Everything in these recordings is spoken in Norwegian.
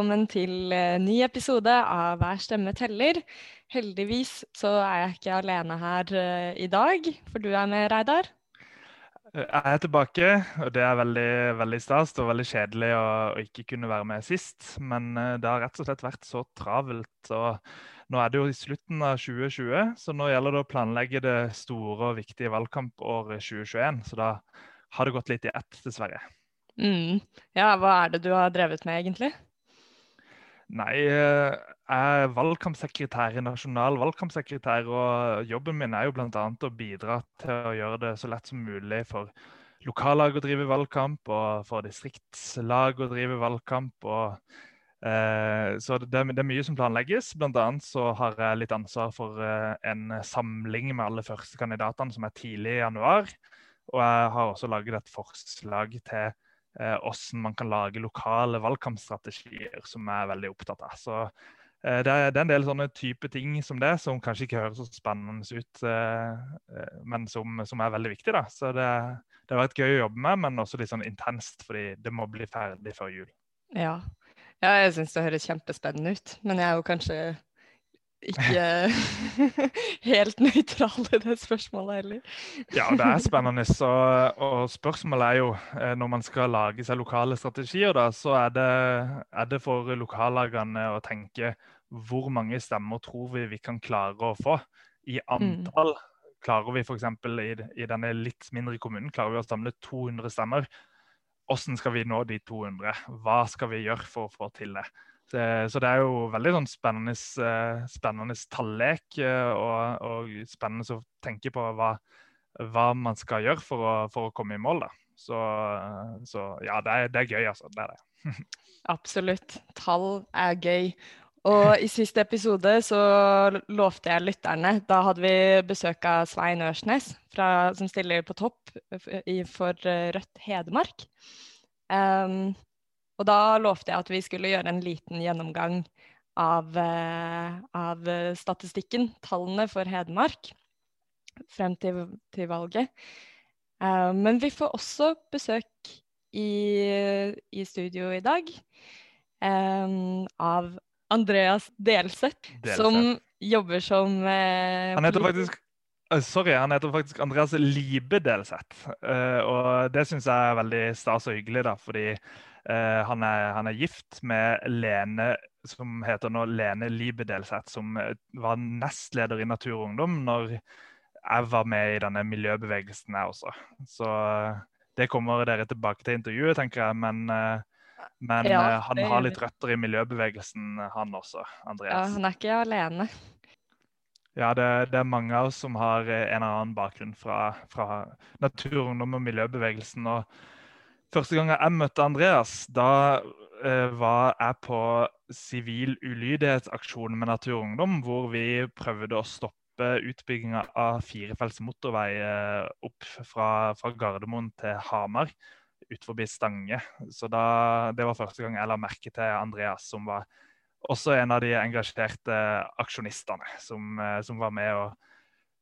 velkommen til eh, ny episode av Hver stemme teller. Heldigvis så er jeg ikke alene her eh, i dag, for du er med, Reidar. Jeg er tilbake, og det er veldig, veldig stas og veldig kjedelig å, å, ikke kunne være med sist. Men eh, det har rett og slett vært så travelt. og Nå er det jo i slutten av 2020, så nå gjelder det å planlegge det store og viktige valgkampåret 2021. Så da har det gått litt i ett, dessverre. Mm. Ja, hva er det du har drevet med, egentlig? Nei, eh, jeg er valgkampsekretær i Nasjonal valgkampsekretær, og jobben min er jo bl.a. å bidra til å gjøre det så lett som mulig for lokallag å drive valgkamp, og for distriktslag å drive valgkamp. og eh, så det, det, er mye som planlegges. Blant annet så har jeg litt ansvar for eh, en samling med alle førstekandidatene som er tidlig i januar. Og jeg har også laget et forslag til hvordan man kan lage lokale valgkampstrategier, som jeg er veldig opptatt av. Så eh, det, er, en del sånne type ting som det, som kanskje ikke høres så spennende ut, eh, men som, som, er veldig viktig. da. Så det, det, har vært gøy å jobbe med, men også litt sånn intenst, fordi det må bli ferdig før jul. Ja, ja jeg syns det høres kjempespennende ut, men jeg er jo kanskje ikke helt nøytral i det spørsmålet heller. ja, det er spennende. Så, og spørsmålet er jo, eh, når man skal lage seg lokale strategier, da, så er det, er det for lokallagene å tenke hvor mange stemmer tror vi vi kan klare å få i mm. antall. Mm. Klarer vi f.eks. I, i denne litt mindre kommunen klarer vi å samle 200 stemmer. Hvordan skal vi nå de 200? Hva skal vi gjøre for å få til det? Det, så det er jo veldig sånn spennende, uh, spennende tallek uh, og, og, spennende å tenke på hva, hva man skal gjøre for å, for å, komme i mål. da. Så, så ja, det er, det er, gøy, altså. Det er det. Absolutt. Tall er gøy. Og i siste episode så lovte jeg lytterne Da hadde vi besøk av Svein Ørsnes, fra, som stiller på topp i, for Rødt Hedmark. Um, og da lovte jeg at vi skulle gjøre en liten gjennomgang av, eh, av statistikken, tallene for Hedmark, frem til, til valget. Uh, men vi får også besøk i, i studio i dag um, av Andreas Delseth, Delseth, som jobber som uh, Han heter faktisk Sorry, han heter faktisk Andreas Libe Delseth. Uh, og det syns jeg er veldig stas og hyggelig, da, fordi Uh, han, er, han, er, gift med Lene som heter nå Lene Libedelseth, som eh, var nestleder i Natur og Ungdom når jeg var med i denne miljøbevegelsen, jeg også. Så uh, det kommer dere tilbake til intervjuet, tenker jeg. Men, men ja, han har litt røtter i miljøbevegelsen, han også. Andreas. Ja, han er ikke alene. Ja, det, det, er mange av oss som har en eller annen bakgrunn fra, fra Natur og Ungdom og miljøbevegelsen. og Første gang jeg møtte Andreas, da eh, var jeg på sivil ulydighetsaksjon med Natur og Ungdom, hvor vi prøvde å stoppe utbygginga av firefelts motorvei eh, opp fra, fra, Gardermoen til Hamar, ut forbi Stange. Så da, Det var første gang jeg la merke til Andreas, som var også en av de engasjerte aksjonistene som, eh, som var med og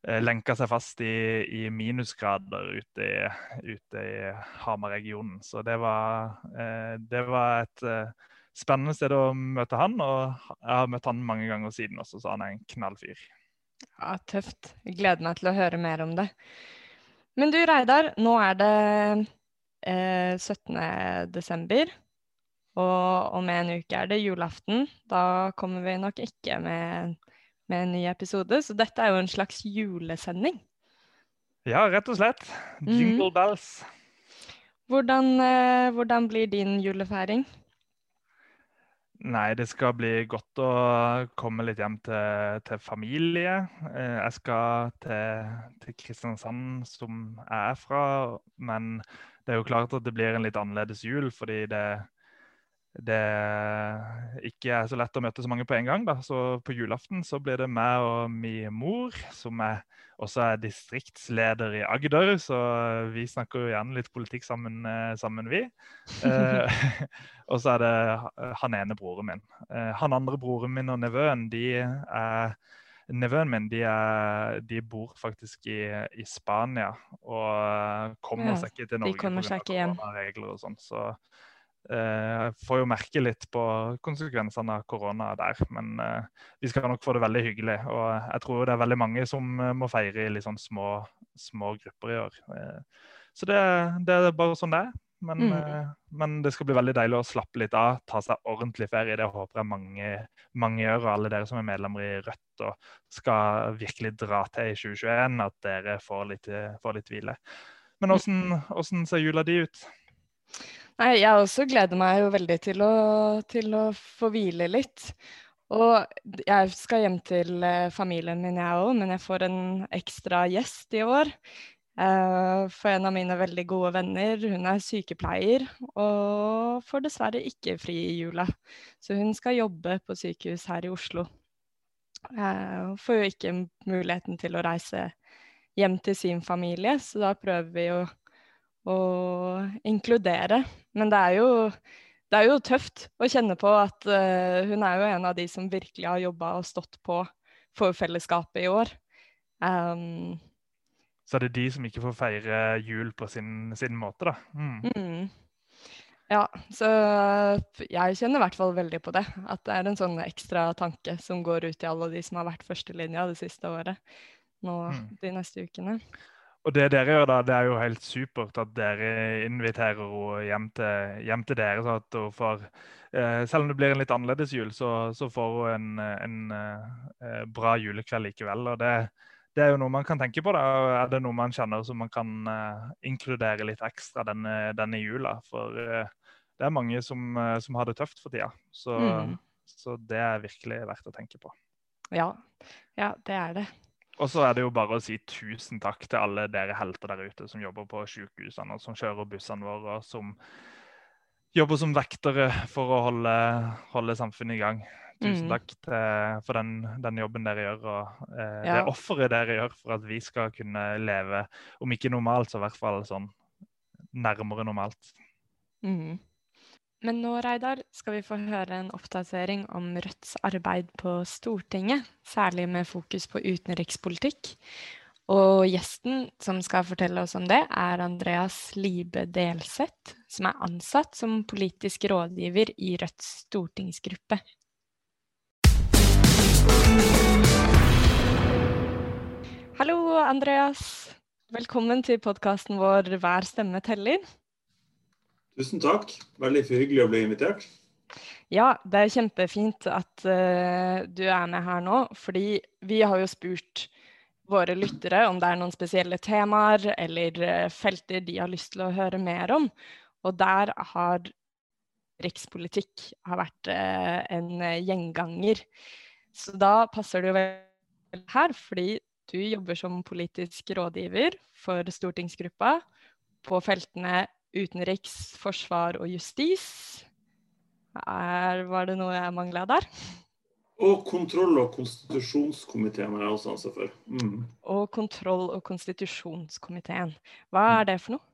lenka seg fast i, i minusgrader ute i, ute i Hamar-regionen. Så det var, eh, det var et eh, spennende sted å møte han, og jeg har møtt han mange ganger siden også, så han er en knallfyr. Ja, Tøft. Gleder meg til å høre mer om det. Men du Reidar, nå er det eh, 17. desember. Og om en uke er det julaften. Da kommer vi nok ikke med med en ny episode. Så dette er jo en slags julesending. Ja, rett og slett. Jingle mm. bells. Hvordan, eh, hvordan, blir din julefeiring? Nei, det skal bli godt å komme litt hjem til, til familie. Eh, jeg skal til, til, Kristiansand, som jeg er fra. Men det er jo klart at det blir en litt annerledes jul, fordi det, det ikke er så lett å møte så mange på en gang. Da. Så på julaften så blir det meg og min mor, som er, også er distriktsleder i Agder. Så vi snakker jo gjerne litt politikk sammen, eh, sammen vi. Eh, og så er det han ene broren min. Eh, han andre broren min og nevøen, de er Nevøen min de, er, de bor faktisk i, i, Spania og kommer seg ikke til Norge pga. koronaregler og sånt, Så eh, får jo merke litt på konsekvensene av korona der. Men eh, vi skal nok få det veldig hyggelig. Og jeg tror det er veldig mange som eh, må feire i litt sånn små, små grupper i år. Så det, det, er bare sånn det er. Men, mm. Men, det skal bli veldig deilig å slappe litt av, ta seg ordentlig ferie. Det håper jeg mange, mange gjør, og alle dere som er medlemmer i Rødt og skal virkelig dra til i 2021, at dere får litt, får litt hvile. Men åssen ser jula di ut? Nei, jeg også gleder meg jo veldig til å, til å få hvile litt. Og jeg skal hjem til eh, familien min, jeg òg, men jeg får en ekstra gjest i år. Uh, for en av mine veldig gode venner, hun er sykepleier og får dessverre ikke fri i jula. Så hun skal jobbe på sykehus her i Oslo. Uh, får jo ikke muligheten til å reise hjem til sin familie, så da prøver vi å, å inkludere. Men det er, jo, det er jo tøft å kjenne på at uh, hun er jo en av de som virkelig har jobba og stått på for fellesskapet i år. Um, så er det de som ikke får feire jul på sin, sin måte, da. Mm. Mm. Ja, så jeg kjenner i hvert fall veldig på det. At det er en sånn ekstra tanke som går ut til alle de som har vært førstelinja det siste året nå mm. de neste ukene. Og det dere gjør da, det er jo helt supert at dere inviterer henne hjem til, hjem til dere. så at hun får, eh, Selv om det blir en litt annerledes jul, så, så får hun en, en eh, bra julekveld likevel. og det, det, er jo noe man kan tenke på. da, Er det noe man kjenner som man kan eh, inkludere litt ekstra denne, denne jula? For det er mange som, som, har det tøft for tida. Så, mm. så det er virkelig verdt å tenke på. Ja, ja det er det. Og så er det jo bare å si tusen takk til alle dere helter der ute som jobber på sykehusene, og som kjører bussene våre, og som jobber som vektere for å holde, holde samfunnet i gang. Tusen mm. takk til, for den, den, jobben dere gjør, og eh, ja. det offeret dere gjør for at vi skal kunne leve, om ikke normalt, så i hvert fall sånn nærmere normalt. Mm. Men nå, Reidar, skal vi få høre en oppdatering om Rødts arbeid på Stortinget, særlig med fokus på utenrikspolitikk. Og gjesten som skal fortelle oss om det, er Andreas Libe Delseth, som er ansatt som politisk rådgiver i Rødts stortingsgruppe. Hallo, Andreas. Velkommen til podkasten vår Hver stemme teller. Tusen takk. Veldig hyggelig å bli invitert. Ja, det er kjempefint at uh, du er med her nå. Fordi vi har jo spurt våre lyttere om det er noen spesielle temaer eller uh, felter de har lyst til å høre mer om. Og der har rikspolitikk har vært uh, en gjenganger. Så da passer det jo vel her, fordi du jobber som politisk rådgiver for stortingsgruppa på feltene utenriks, forsvar og justis. Er, var det noe jeg mangla der? Og kontroll- og konstitusjonskomiteen er jeg også ansvar for. Mm. Og kontroll- og konstitusjonskomiteen. Hva er det for noe?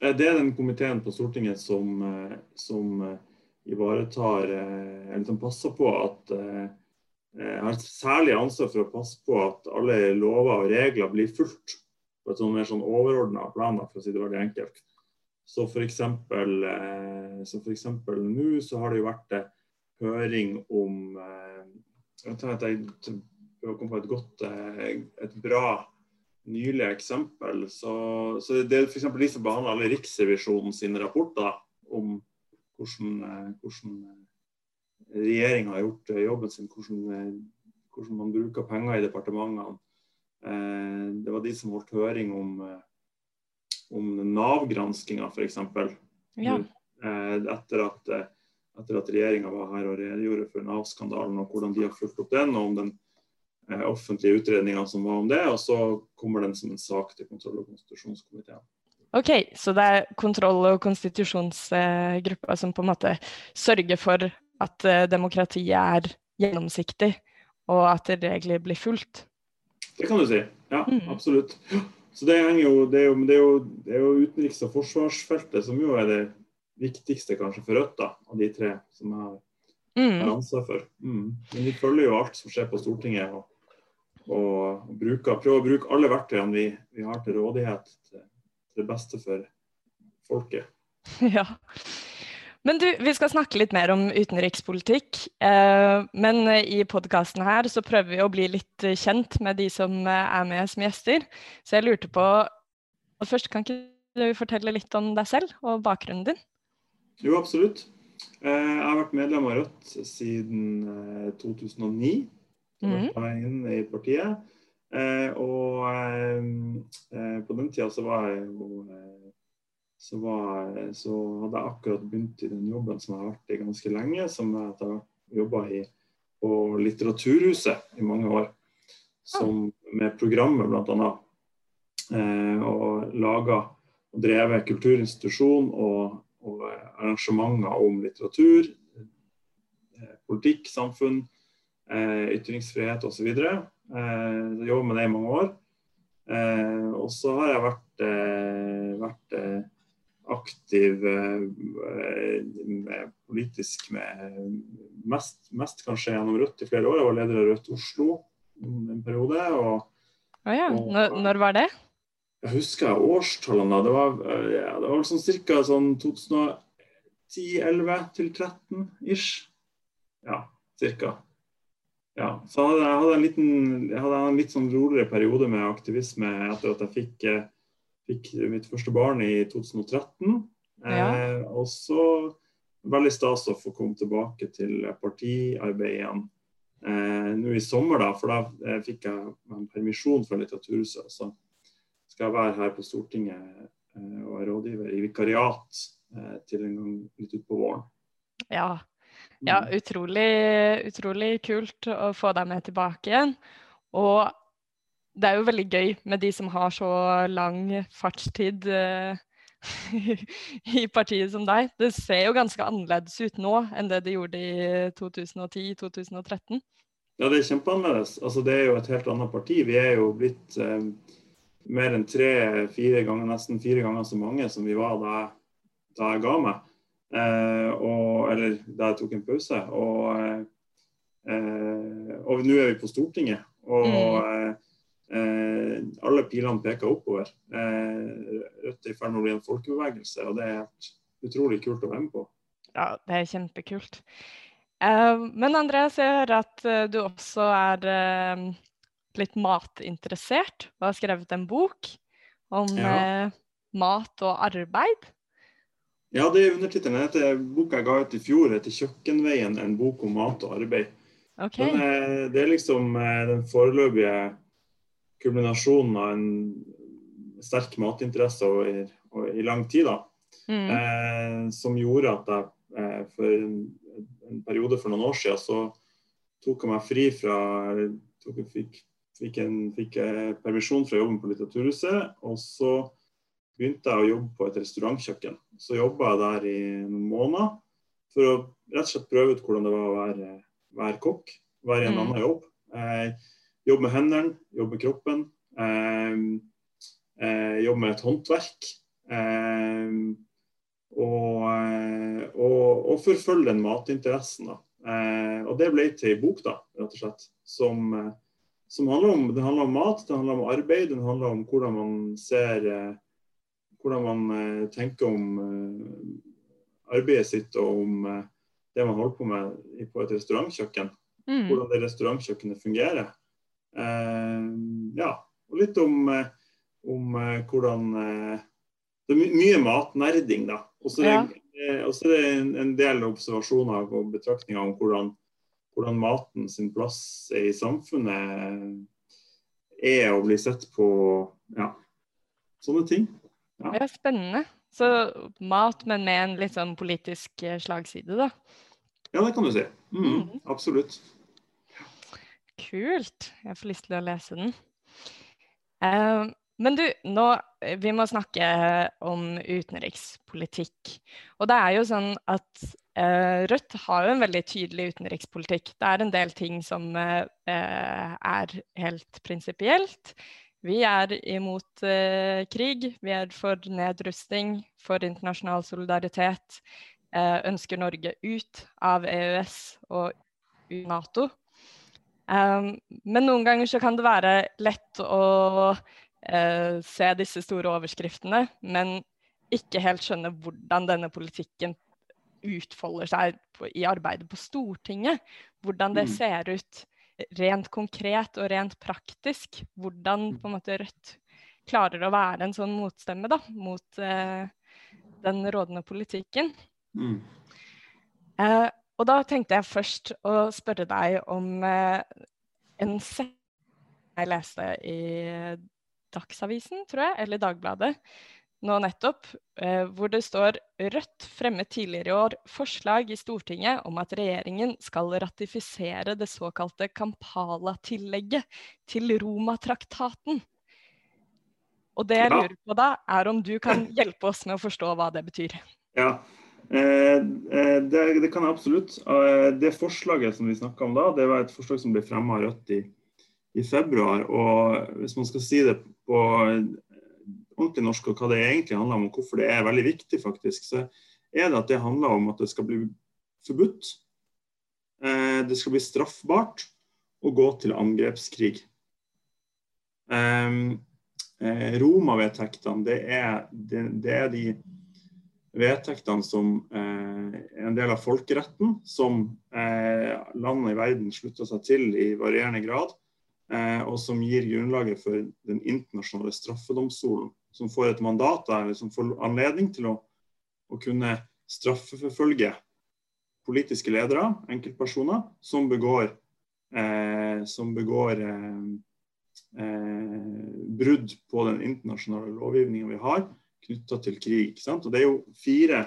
Eh, det er den komiteen på Stortinget som, eh, som eh, ivaretar Eller som passer på at Jeg har særlig ansvar for å passe på at alle lover og regler blir fulgt på et sånn mer sånn overordna plan, for å si det veldig enkelt. Så f.eks. Eh, nå så har det jo vært eh, høring om eh, Jeg prøver å komme på et godt, et bra nylig eksempel. Så, så det er f.eks. de som behandler alle Riksrevisjonen sine rapporter om hvordan, hvordan regjeringa har gjort jobben sin, hvordan, hvordan, man bruker penger i departementene. Det var de som holdt høring om om Nav-granskinga f.eks. Ja. Eh, etter at, eh, etter at regjeringa var her og redegjorde for Nav-skandalen og hvordan de har fulgt opp den, og om den eh, offentlige utredninga som var om det. Og så kommer den som en sak til kontroll- og konstitusjonskomiteen. OK, så det er kontroll- og konstitusjonsgruppa som på en måte sørger for at demokratiet er gjennomsiktig, og at regler blir fulgt? Det kan du si. Ja, mm. absolutt. Så det, jo, det, er jo, det, er jo, det, er jo, utenriks- og forsvarsfeltet som jo er det viktigste kanskje for Rødt, da, av de tre som jeg har, mm. ansvar for. Mm. Men vi følger jo alt som skjer på Stortinget, og, og bruker, prøver å bruke alle verktøyene vi, vi har til rådighet til, til, det beste for folket. Ja. Men du, vi skal snakke litt mer om utenrikspolitikk. Eh, men i podkasten her så prøver vi å bli litt kjent med de som er med som gjester. Så jeg lurte på Først, kan ikke du fortelle litt om deg selv og bakgrunnen din? Jo, absolutt. Eh, jeg har vært medlem av Rødt siden 2009. Jeg var inn i partiet. Eh, og på den tida så var jeg jo så, var, så, hadde jeg akkurat begynt i den jobben som jeg har vært i ganske lenge, som jeg har jobba på Litteraturhuset i mange år. Som, med programmet bl.a. Eh, og laga og drevet kulturinstitusjon og, og, arrangementer om litteratur, eh, politikk, samfunn, eh, ytringsfrihet osv. Eh, Jobba med det i mange år. Eh, og så har jeg vært, eh, vært eh, aktiv med, politisk med mest, mest, kanskje gjennom Rødt i flere år. Jeg var leder av Rødt Oslo en periode. Og, oh ja. når, når var det? Jeg husker årstallene. Det var, ja, det var sånn ca. Sånn 2010-11 til 13 ish. Ja, ca. Ja, så hadde jeg, hadde en liten, jeg hadde en litt sånn roligere periode med aktivisme etter at jeg fikk, fikk mitt første barn i 2013. Ja. Eh, og så veldig stas å få komme tilbake til partiarbeid igjen eh, nå i sommer, da, for da eh, fikk jeg en permisjon fra Litteraturhuset. Så skal jeg være her på Stortinget eh, og er rådgiver i vikariat eh, til en gang litt utpå våren. Ja. ja mm. utrolig, utrolig kult å få deg med tilbake igjen. Og det er jo veldig gøy med de som har så lang fartstid eh, i partiet som deg. Det ser jo ganske annerledes ut nå enn det det gjorde i 2010-2013. Ja, det er kjempeannerledes. Altså, det er jo et helt annet parti. Vi er jo blitt eh, mer enn tre-fire ganger, nesten fire ganger så mange som vi var da, da jeg ga meg. Eh, og, eller da jeg tok en pause. Og, eh, og nå er vi på Stortinget. Og mm. Eh, alle pilene peker oppover. Eh, Rødt er i ferd med å bli en folkebevegelse, og det er helt utrolig kult å være med på. Ja, det er kjempekult. Eh, men Andreas, jeg hører at du også er litt matinteressert og har skrevet en bok om ja. mat og arbeid. Ja, det er undertittelen. Boka jeg ga ut i fjor, heter 'Kjøkkenveien en bok om mat og arbeid'. Okay. Den er, det er liksom den foreløpige kulminasjonen av en sterk matinteresse over, over, i lang tid. da. Mm. Eh, som gjorde at jeg eh, for en, en, periode for noen år siden så tok jeg meg fri fra tok, fikk fikk, en, fikk permisjon fra jobben på Litteraturhuset. Og så begynte jeg å jobbe på et restaurantkjøkken. Så jobba jeg der i noen måneder for å rett og slett prøve ut hvordan det var å være, være kokk. Være i en mm. annen jobb. Eh, jobbe med hendene, jobbe med kroppen. Eh, eh, jobbe med et håndverk. Eh, og, eh, og, og, forfølge den matinteressen. Eh, og det ble til ei bok, da, rett og slett. Som, som handler om, det handler om mat, det handler om arbeid, det handler om hvordan man ser Hvordan man tenker om arbeidet sitt og om det man holder på med på et restaurantkjøkken. Mm. Hvordan det restaurantkjøkkenet fungerer. Ja, og litt om, om hvordan Det er mye matnerding, da. Og så er, ja. er det en, en del observasjoner og betraktninger om hvordan hvordan maten sin plass i samfunnet er å bli sett på ja, sånne ting. Ja. Er spennende. Så mat, men med en litt sånn politisk eh, slagside, da. Ja, det kan du si. Mm, mm. Absolutt. Kult. Jeg får lyst til å lese den. Uh, men du, nå, vi må snakke om utenrikspolitikk. Og det er jo sånn at eh, Rødt har jo en veldig tydelig utenrikspolitikk. Det er en del ting som eh, er helt prinsipielt. Vi er imot eh, krig, vi er for nedrusting, for internasjonal solidaritet. Eh, ønsker Norge ut av EØS og Nato. Um, men noen ganger så kan det være lett å uh, se disse store overskriftene, men ikke helt skjønne hvordan denne politikken utfolder seg på, i arbeidet på Stortinget. Hvordan det mm. ser ut rent konkret og rent praktisk. Hvordan på en måte Rødt klarer å være en sånn motstemme da, mot uh, den rådende politikken. Mm. Eh, og da tenkte jeg først å spørre deg om eh, en setning jeg leste i Dagsavisen, tror jeg, eller Dagbladet, nå nettopp, eh, hvor det står Rødt fremmet tidligere i år forslag i Stortinget om at regjeringen skal ratifisere det såkalte Kampala-tillegget til Roma-traktaten. Og det jeg lurer på da, er om du kan hjelpe oss med å forstå hva det betyr. Ja, eh, eh det, det, kan jeg absolutt. Eh, det forslaget som vi snakka om da, det var et forslag som ble fremma av Rødt i, i februar. Og hvis man skal si det på ordentlig norsk og hva det egentlig handler om, og hvorfor det er veldig viktig, faktisk, så er det at det handler om at det skal bli forbudt. Eh, det skal bli straffbart å gå til angrepskrig. Eh, eh, Roma-vedtektene, det, det, det, er de vedtektene som er en del av folkeretten, som landene i verden slutter seg til i varierende grad og som gir grunnlaget for den internasjonale straffedomstolen som får et mandat eller som får anledning til å, å kunne straffeforfølge politiske ledere, enkeltpersoner, som begår, eh, som begår eh, eh, brudd på den internasjonale lovgivninga vi har knytta til krig. Sant? Og Det er jo fire,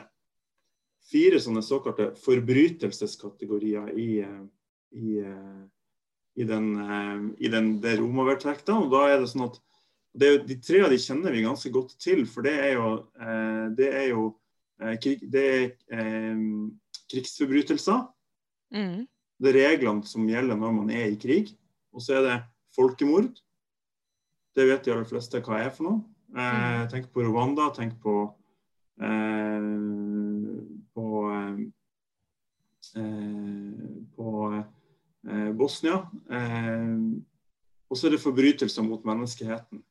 fire sånne såkalte forbrytelseskategorier i, eh, i, eh, i den, eh, i den, det romervedtekta. Og da er det sånn at det, de tre av de kjenner vi ganske godt til, for det er jo, det er jo krig, det er, krigsforbrytelser. Mm. Det er reglene som gjelder når man er i krig. Og så er det folkemord. Det vet de aller fleste hva er for noe. Eh, mm. Tenk på Rwanda, tenk på, eh, på, eh, på Bosnia. og så er det forbrytelser mot menneskeheten.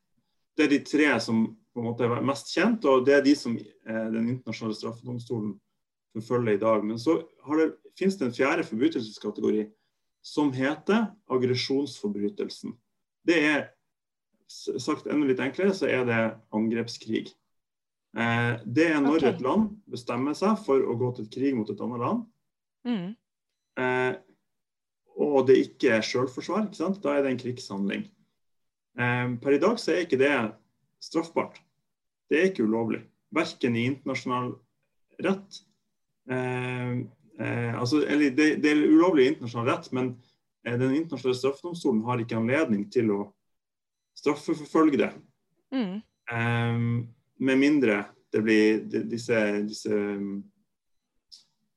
Det er de tre som på en måte er mest kjent, og det er de som eh, den internasjonale straffedomstolen forfølger i dag. Men så det, finnes det en fjerde forbrytelseskategori som heter aggresjonsforbrytelsen. Det er sagt enda litt enklere, så er det angrepskrig. Eh, det er når okay. et land bestemmer seg for å gå til krig mot et annet land. Mm. Eh, og det ikke er selvforsvar, da er det en krigshandling. Eh, per i dag så er ikke det straffbart. Det er ikke ulovlig. Verken i internasjonal rett eh, eh, altså, eller det, det, er ulovlig i internasjonal rett, men eh, den internasjonale straffedomstolen har ikke anledning til å straffeforfølge det. Mm. Um, med mindre det blir de, disse, disse mm,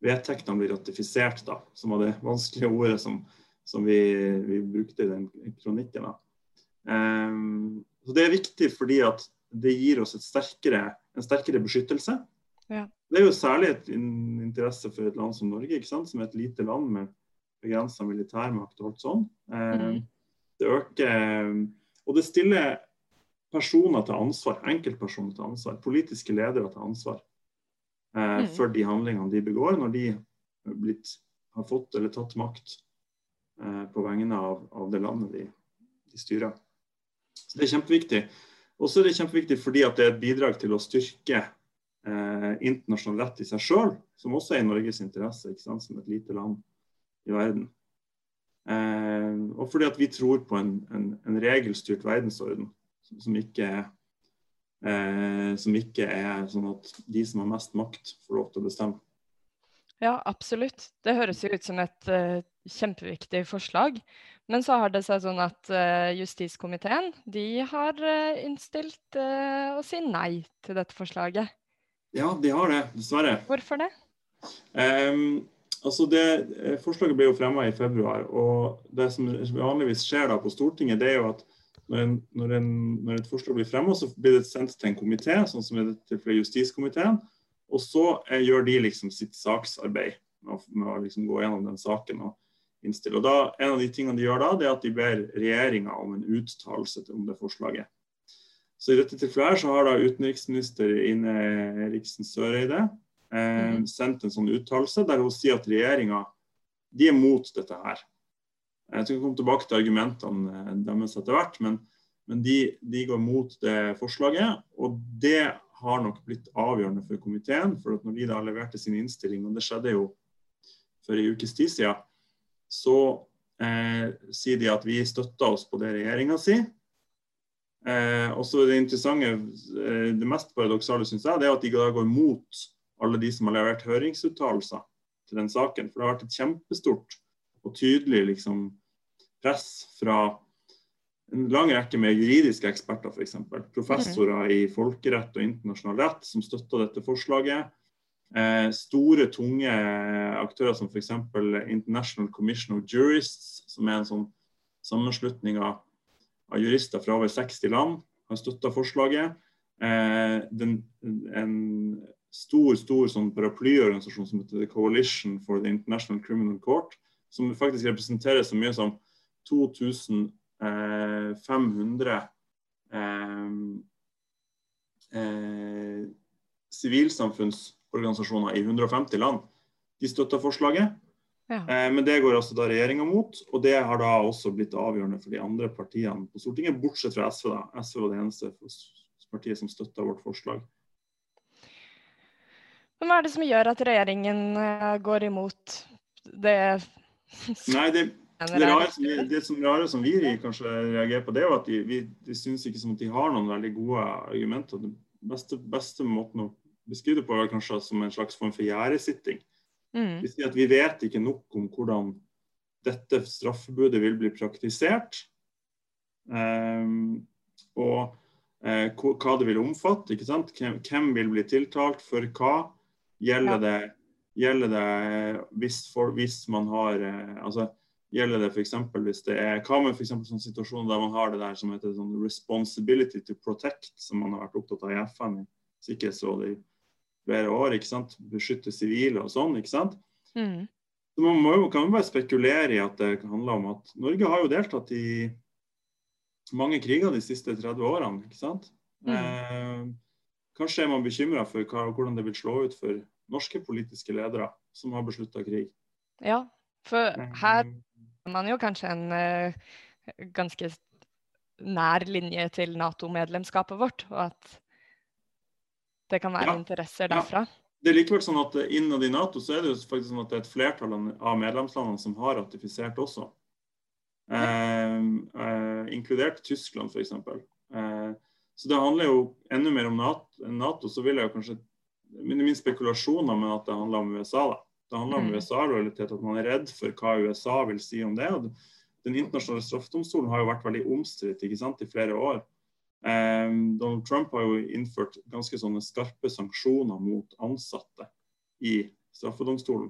vedtektene blir ratifisert, da, som var det vanskelige ordet som, som vi, vi, brukte i den kronikken. Um, så Det er viktig fordi at det gir oss sterkere, en sterkere beskyttelse. Ja. Det er jo særlig et interesse for et land som Norge, som er et lite land med begrensa militærmakt og alt sånn. Um, mm. Det øker Og det stiller personer til ansvar, enkeltpersoner til ansvar, politiske ledere til ansvar eh, mm. for de handlingene de begår, når de blitt, har fått eller tatt makt eh, på vegne av, av det landet de, de styrer. Så Det er kjempeviktig. Og så er det kjempeviktig fordi at det er et bidrag til å styrke eh, internasjonal rett i seg sjøl, som også er i Norges interesse, ikke sant? som et lite land i verden. Eh, og fordi at vi tror på en, en, en regelstyrt verdensorden som, ikke eh, som ikke er sånn at de som har mest makt, får lov til å bestemme. Ja, absolutt. Det høres jo ut som et uh, kjempeviktig forslag. Men så har det seg sånn at uh, justiskomiteen de har uh, innstilt å si nei til dette forslaget. Ja, de har det, dessverre. Hvorfor det? Um, altså det Forslaget ble jo fremma i februar. og Det som vanligvis skjer da på Stortinget, det er jo at når, en, når, en, når et forslag blir fremma, så blir det sendt til en komité, sånn som i dette tilfellet justiskomiteen. Og så eh, gjør de liksom sitt saksarbeid med, med å liksom gå gjennom den saken og innstille. Og da, En av de tingene de gjør da, det er at de ber regjeringa om en uttalelse om det forslaget. Så I dette tilfellet her så har da utenriksminister Ine Eriksen Søreide eh, mm. sendt en sånn uttalelse der hun sier at regjeringa de er mot dette her. Jeg skal komme tilbake til argumentene eh, deres etter hvert, men, men de, de, går mot det forslaget. Og det har nok blitt avgjørende for komiteen. For at når de da leverte sin innstilling, og det skjedde jo for en ukes tid siden, så eh, sier de at vi støtter oss på det regjeringa sier. Eh, også det interessante, eh, det mest paradoksale syns jeg, det er at de da går mot alle de som har levert høringsuttalelser til den saken. For det har vært et kjempestort og tydelig liksom, press fra en lang rekke med juridiske eksperter, f.eks. Professorer i folkerett og internasjonal rett som støtter dette forslaget. Eh, store, tunge aktører som f.eks. International Commission of Jurists, som er en sånn sammenslutning av, av jurister fra over 60 land, har støtta forslaget. Eh, den, en stor stor sånn paraplyorganisasjon som heter The Coalition for the International Criminal Court, som faktisk representerer så mye som 2500 eh, eh, sivilsamfunnsorganisasjoner i 150 land. De støtter forslaget. Ja. Eh, men det går altså da regjeringa mot, og det har da også blitt avgjørende for de andre partiene på Stortinget, bortsett fra SV. da. SV var det eneste partiet som støtta vårt forslag. Men hva er det som gjør at regjeringen eh, går imot det Nei, det, det, rare, det som rare som vi kanskje reagerer på, det er jo at de, vi, de syns ikke som at de har noen veldig gode argumenter. Den beste, beste måten å beskrive det på er kanskje som en slags form for gjerdesitting. Mm. Vi sier at vi vet ikke nok om hvordan dette straffebudet vil bli praktisert. Um, og uh, hva det vil omfatte. Hvem, hvem, vil bli tiltalt for hva? Gjelder det, gjelder det hvis, for, hvis, man har eh, altså, Gjelder det f.eks. hvis det er Hva med f.eks. sånn situasjoner der man har det der som heter sånn 'responsibility to protect', som man har vært opptatt av i FN i Sikkerhetsrådet i flere år. ikke sant? Beskytte sivile og sånn. ikke sant? Mm. Så Man må, kan jo bare spekulere i at det handler om at Norge har jo deltatt i mange kriger de siste 30 årene. ikke sant? Mm. Eh, kanskje er man bekymra for hvordan det vil slå ut for norske politiske ledere som har beslutta krig. Ja, for her har eh, man jo kanskje en uh, ganske nær linje til Nato-medlemskapet vårt, og at det kan være ja, interesser derfra. Ja. Det er likevel sånn at Innad i Nato så er det jo faktisk sånn at det er et flertall av medlemslandene som har ratifisert også. Eh, eh, inkludert Tyskland, f.eks. Eh, så det handler jo enda mer om NATO. NATO så vil jeg jo kanskje min spekulasjoner, men at det handler om USA. da. Det handler om mm. USA-lojalitet, at man er redd for hva USA vil si om det. og Den internasjonale straffedomstolen har jo vært veldig omstridt i flere år. Um, Donald Trump har jo innført ganske sånne skarpe sanksjoner mot ansatte i straffedomstolen.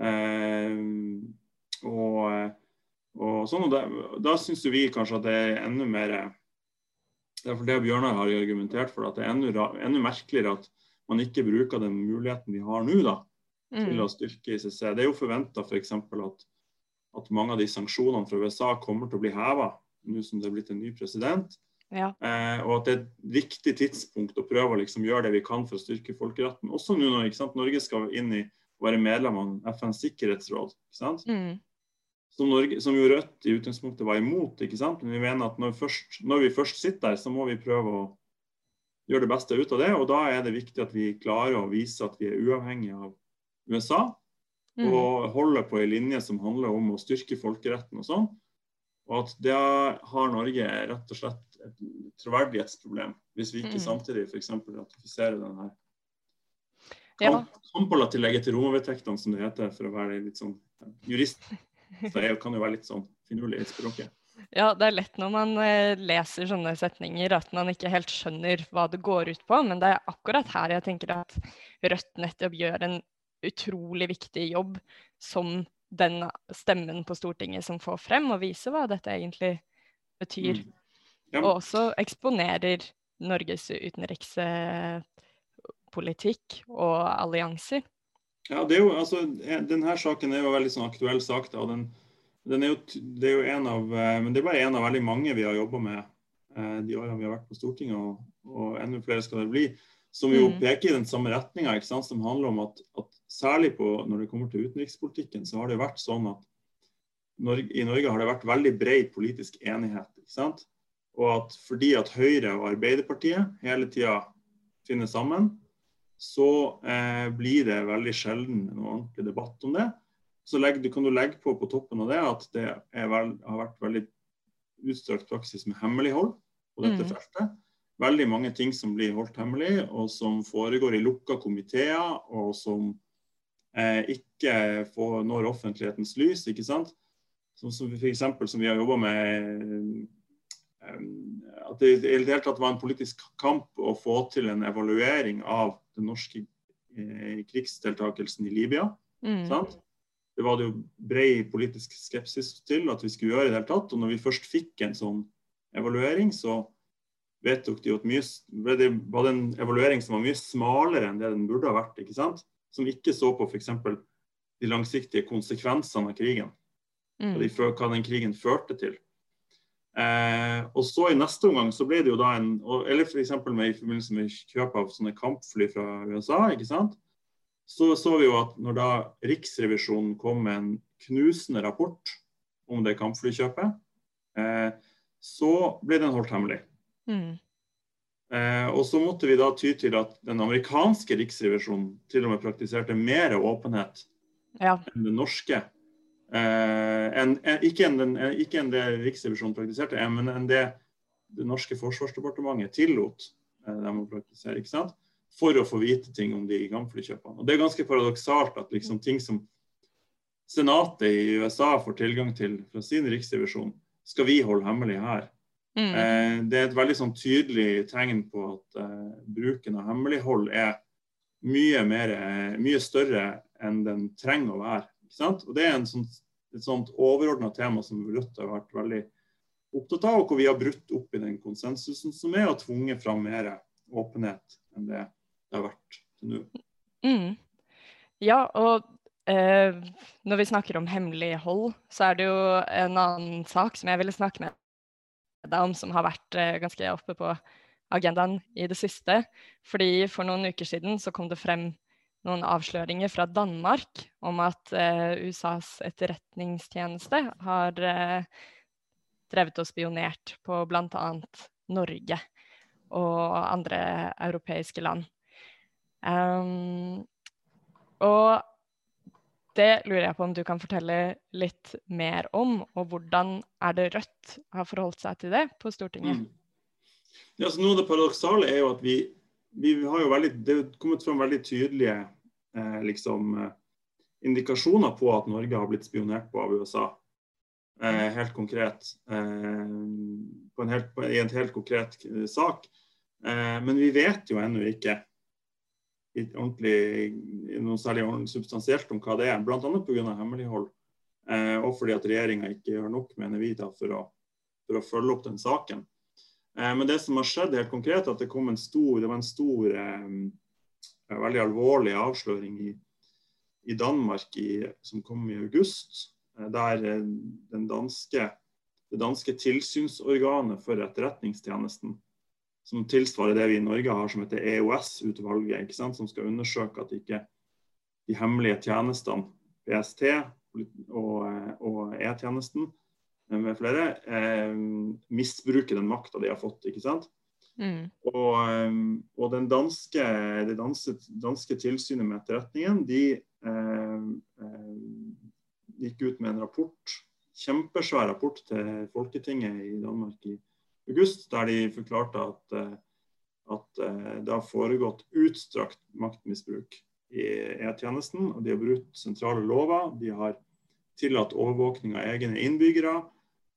Um, og, og, sånn, og da, da syns vi kanskje at det er enda mer Det er for det Bjørnar har argumentert for, at det er enda, enda merkeligere at man ikke bruker den muligheten vi har nå da, til mm. å styrke ICC. Det er jo forventa f.eks. For at, at mange av de sanksjonene fra USA kommer til å bli heva nå som det er blitt en ny president. Ja. Eh, og at det er et riktig tidspunkt å prøve å liksom gjøre det vi kan for å styrke folkeretten. Også nå når Norge skal inn i å være medlem av FNs sikkerhetsråd. ikke sant? Mm. Som, Norge, som, jo Rødt i utgangspunktet var imot. ikke sant? Men vi mener at når, først, når vi først sitter der, så må vi prøve å gjøre det beste ut av det. Og da er det viktig at vi klarer å vise at vi er uavhengige av USA. Mm. Og holder på en linje som handler om å styrke folkeretten og sånn. Og at da har Norge rett og slett et troverdighetsproblem hvis vi ikke mm. samtidig f.eks. ratifiserer den her ja. Kampala-tillegget til Roma-vedtektene, som det heter, for å være litt sånn jurist. Så jeg kan jo være litt sånn finurlig i språket. Ja, det er lett når man eh, leser sånne setninger at man ikke helt skjønner hva det går ut på. Men det er akkurat her jeg tenker at Rødt nettopp gjør en utrolig viktig jobb som den stemmen på Stortinget som får frem og viser hva dette egentlig betyr. Mm. Ja. Og også eksponerer Norges utenrikspolitikk og allianser. Ja, det er jo, altså, Denne saken er jo en veldig sånn aktuell sak. da, den er jo, det er jo en av, eh, men det er bare en av veldig mange vi har jobba med eh, de årene vi har vært på Stortinget, og, og enda flere skal det bli. som jo Mm. peker i den samme retninga, som handler om at, at særlig på, når det kommer til utenrikspolitikken, så har det vært sånn at Norge, i Norge har det vært veldig bred politisk enighet. ikke sant? Og at fordi at Høyre og Arbeiderpartiet hele tida finner sammen, så eh, blir det veldig sjelden noen ordentlig debatt om det. Så legg, du kan du legge på på toppen av det at det vel, har vært veldig utstrakt praksis med hemmelighold på dette Mm. feltet. Veldig mange ting som blir holdt hemmelig, og som foregår i lukka komiteer, og som eh, ikke får, når offentlighetens lys. ikke sant? Som, som for eksempel, som vi har jobba med at det i det hele tatt var en politisk kamp å få til en evaluering av den norske eh, krigsdeltakelsen i Libya. Mm. Sant? Det var det jo bred politisk skepsis til at vi skulle gjøre i det hele tatt. Og når vi først fikk en sånn evaluering, så vedtok de at mye, det var det en evaluering som var mye smalere enn det den burde ha vært. ikke sant? Som ikke så på f.eks. de langsiktige konsekvensene av krigen. Mm. Og de, hva den krigen førte til. Eh, og så I neste omgang så ble det jo da en eller Eller f.eks. i forbindelse med kjøp av sånne kampfly fra USA. ikke sant? Så så vi jo at når da Riksrevisjonen kom med en knusende rapport om det kampflykjøpet, eh, så ble den holdt hemmelig. Mm. Eh, og så måtte vi da ty til at den amerikanske riksrevisjonen til og med praktiserte mer åpenhet Ja. enn den norske. Eh, enn- enn- ikke, den, eh, ikke enn det Riksrevisjonen praktiserte, eh, men enn det det norske forsvarsdepartementet tillot dem å praktisere. ikke sant? For å få vite ting om de kampflykjøpene. Og Det er ganske paradoksalt at liksom ting som Senatet i USA får tilgang til fra sin riksrevisjon, skal vi holde hemmelig her. Mm. Eh, det er et veldig sånn tydelig tegn på at eh, bruken av hemmelighold er mye, mer, mye større enn den trenger å være. Og Det er en sånt, et sånt overordna tema som Rødt har vært veldig opptatt av, og hvor vi har brutt opp i den konsensusen som er, og tvunget fram mer åpenhet enn det det har vært til nå. Mm. Ja, og eh, når vi snakker om hemmelighold, så er det jo en annen sak som jeg ville snakke med deg om, som har vært eh, ganske oppe på agendaen i det siste. Fordi for noen uker siden så kom det frem noen avsløringer fra Danmark om at eh, USAs etterretningstjeneste har eh, drevet og spionert på bl.a. Norge og andre europeiske land. Um, og det lurer jeg på om du kan fortelle litt mer om, og hvordan er det Rødt har forholdt seg til det på Stortinget? Mm. Ja, så noe av det paradoksale er jo at vi, vi har jo veldig, det er kommet fram veldig tydelige eh, liksom, eh, indikasjoner på at Norge har blitt spionert på av USA. Eh, helt konkret. Eh, på en helt, på, I en helt konkret sak. Eh, men vi vet jo ennå ikke ordentlig, noe særlig substansielt om hva det er. Bl.a. pga. hemmelighold. Eh, og fordi at regjeringa ikke gjør nok, mener vi, da, for, å, for å følge opp den saken. Eh, men det som har skjedd helt konkret, er at det kom en stor, var en stor, eh, veldig alvorlig avsløring i, i Danmark i, som kom i august. Eh, der eh, danske, det danske tilsynsorganet for etterretningstjenesten, som tilsvarer det vi i Norge har som heter EOS-utvalget, som skal undersøke at ikke de hemmelige tjenestene, PST og, eh, og E-tjenesten eh, med flere, eh, misbruker den makta de har fått. ikke sant? Mm. Og, eh, og den danske, det danske, danske tilsynet med etterretningen de eh, eh, gikk ut med en rapport, kjempesvær rapport til Folketinget i Danmark i august, der de forklarte at, eh, at det har foregått utstrakt maktmisbruk i E-tjenesten. og De har brutt sentrale lover. De har tillatt overvåkning av egne innbyggere.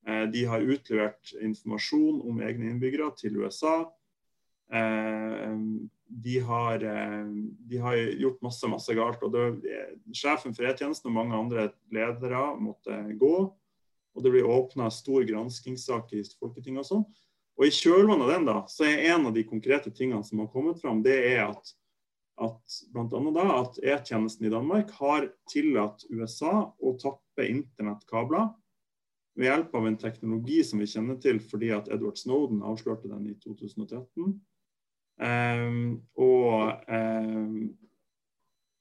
Eh, De har utlevert informasjon om egne innbyggere til USA. Eh, De har, eh, de har gjort masse masse galt. og Sjefen for E-tjenesten og mange andre ledere måtte gå. Og det blir åpna stor granskingssak i Folketinget og sånn. Og i kjølvannet av den da, så er en av de konkrete tingene som har kommet fram, det er at, at annet da, at E-tjenesten i Danmark har tillatt USA å tappe internettkabler ved hjelp av en teknologi som vi kjenner til fordi at Edward Snowden avslørte den i 2013. Um, og um,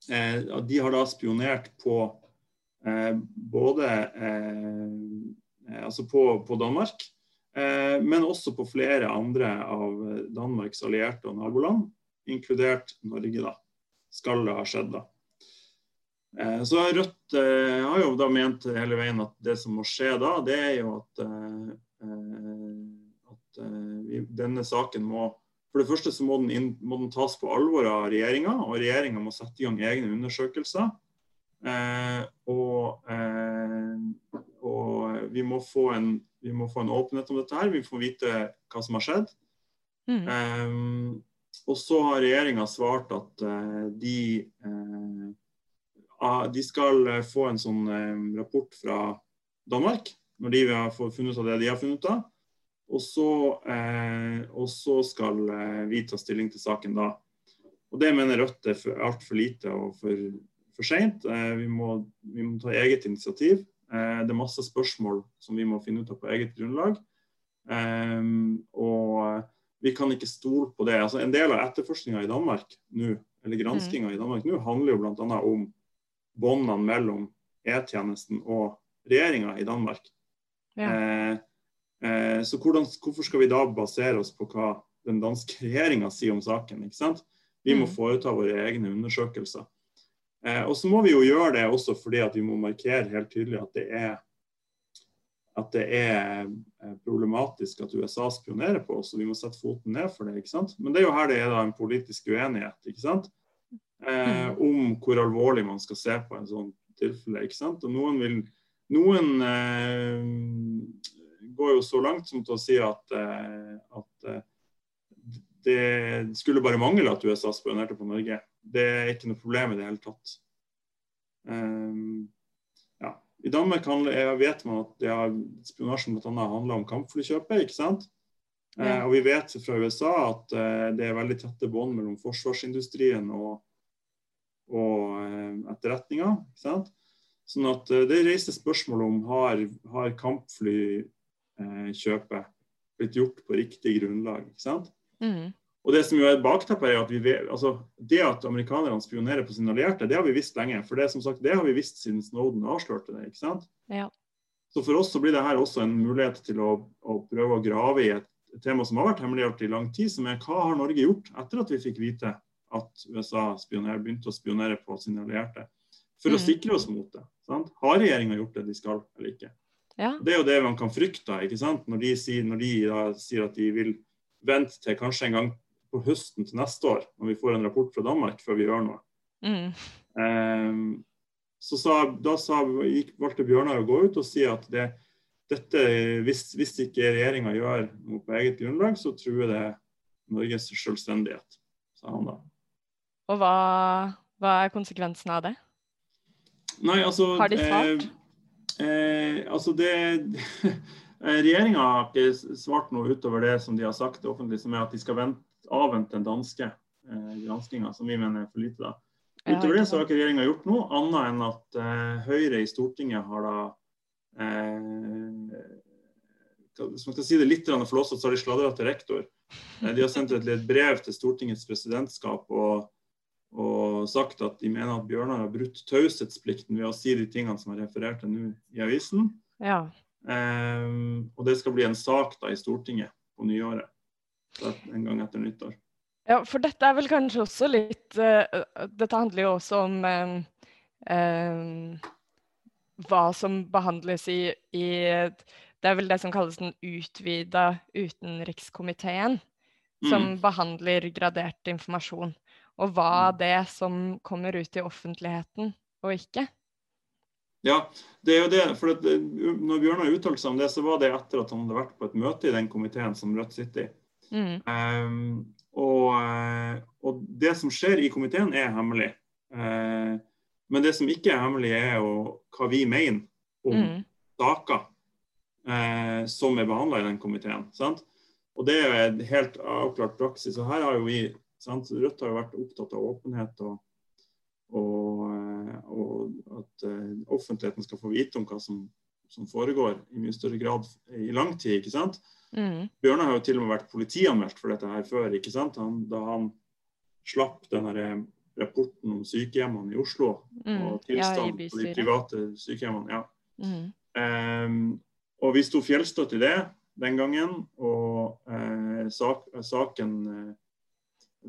de har da spionert på uh, både uh, altså på, på Danmark, men også på flere andre av Danmarks allierte og naboland, inkludert Norge. da, Skal det ha skjedd, da. Eh, så Rødt eh, har jo da ment hele veien at det som må skje da, det er jo at, at vi, denne saken må for det første så må den, inn, må den tas på alvor av regjeringa, og regjeringa må sette i gang egne undersøkelser. Eh, og, eh, og vi, må en, vi, må få en, åpenhet om dette her. Vi får vite hva som har skjedd. Mm. Eh, og så har regjeringa svart at eh, de, eh, de skal få en sånn eh, rapport fra Danmark, når de har funnet ut av det de har funnet ut av. Og så, eh, og så skal eh, vi ta stilling til saken da. Og Det mener Rødt er altfor lite og for, for seint. Eh, vi, vi, må ta eget initiativ. Eh, det er masse spørsmål som vi må finne ut av på eget grunnlag. Eh, og vi kan ikke stole på det. Altså, en del av etterforskninga i Danmark nå, eller granskinga mm. i Danmark nå, handler jo bl.a. om båndene mellom E-tjenesten og regjeringa i Danmark. Ja. Eh, Eh, så hvordan, hvorfor skal vi da basere oss på hva den danske regjeringa sier om saken? ikke sant? Vi må mm. foreta våre egne undersøkelser. Eh, og så må vi jo gjøre det også fordi at vi må markere helt tydelig at det er at det er eh, problematisk at USA spionerer på oss, og vi må sette foten ned for det. ikke sant? Men det er jo her det er da en politisk uenighet ikke sant? Eh, mm. om hvor alvorlig man skal se på en sånn tilfelle. ikke sant? Og noen vil noen eh, går jo så langt som til å si at, eh, at eh, det skulle bare mangle at USA spionerte på Norge. Det er ikke noe problem i det hele tatt. Um, ja. I Danmark handler, vet man at ja, spionasjen bl.a. handler om kampflykjøpet. ikke sant? Ja. Uh, og vi vet fra USA at uh, det er veldig tette bånd mellom forsvarsindustrien og, og uh, etterretninga. Sånn at Det reiser spørsmål om har, har kampflykjøpet Eh, blitt gjort på riktig grunnlag. ikke sant? Mm. Og Det som jo er bakteppet er at vi altså, det at amerikanerne spionerer på sine allierte, det har vi visst lenge. For det som sagt, det har vi visst siden Snowden avslørte det. ikke sant? Ja. Så for oss så blir det her også en mulighet til å, å prøve å grave i et, tema som har vært hemmeligholdt i lang tid, som er hva har Norge gjort etter at vi fikk vite at USA begynte å spionere på sine allierte? For mm. å sikre oss mot det. Sant? Har regjeringa gjort det de skal, eller ikke? Ja. Det er jo det man kan frykte ikke sant? Når de, sier, når de sier at de vil vente til kanskje en gang på høsten til neste år, når vi får en rapport fra Danmark, før vi gjør noe. Mm. Um, så sa, da sa, gikk, valgte Bjørnar å gå ut og si at det, dette, hvis, hvis ikke regjeringa gjør noe på eget grunnlag, så truer det Norges selvstendighet, sa han da. Og hva, hva er konsekvensen av det? Nei, altså, Har de svart? Eh, Eh, altså det Regjeringa har ikke svart noe utover det som de har sagt offentlig, som er at de skal vente, avvente den danske eh, granskinga, som vi mener er for lite. da. Utover det så har ikke regjeringa gjort noe annet enn at eh, Høyre i Stortinget har da eh, Hvis man skal si det litt flåsete, så har de sladra til rektor. Eh, de har sendt et, et brev til Stortingets presidentskap og og sagt at de mener at Bjørnar har brutt taushetsplikten ved å si de tingene som er referert til nå i avisen. Ja. Um, og det skal bli en sak da i Stortinget på nyåret. En gang etter nyttår. Ja, for dette er vel kanskje også litt uh, Dette handler jo også om um, um, hva som behandles i, i, Det er vel det som kalles den utvida utenrikskomiteen, som mm. behandler gradert informasjon og hva mm. det som kommer ut i offentligheten og ikke. Ja, det er jo det. For det, når Bjørnar uttalte seg om det, så var det etter at han hadde vært på et møte i den komiteen som Rødt sitter i. Mm. Um, og, eh, og, det som skjer i komiteen, er hemmelig. Uh, men det som ikke er hemmelig, er jo hva vi mener om mm. saker uh, som er behandla i den komiteen. Sant? Og det er en helt avklart praksis. Og her har jo vi Sant? Rødt har jo vært opptatt av åpenhet og, og, eh, og at uh, offentligheten skal få vite om hva som som foregår i mye større grad i lang tid. ikke sant? Mm. Bjørnar har jo til og med vært politianmeldt for dette her før, ikke sant? Han, da han slapp den eh, rapporten om sykehjemmene i Oslo Mm. og Ja, på de private sykehjemmene. ja. Mm. Um, og vi sto fjellstøtt i det den gangen, og uh, sak, saken eh, fa-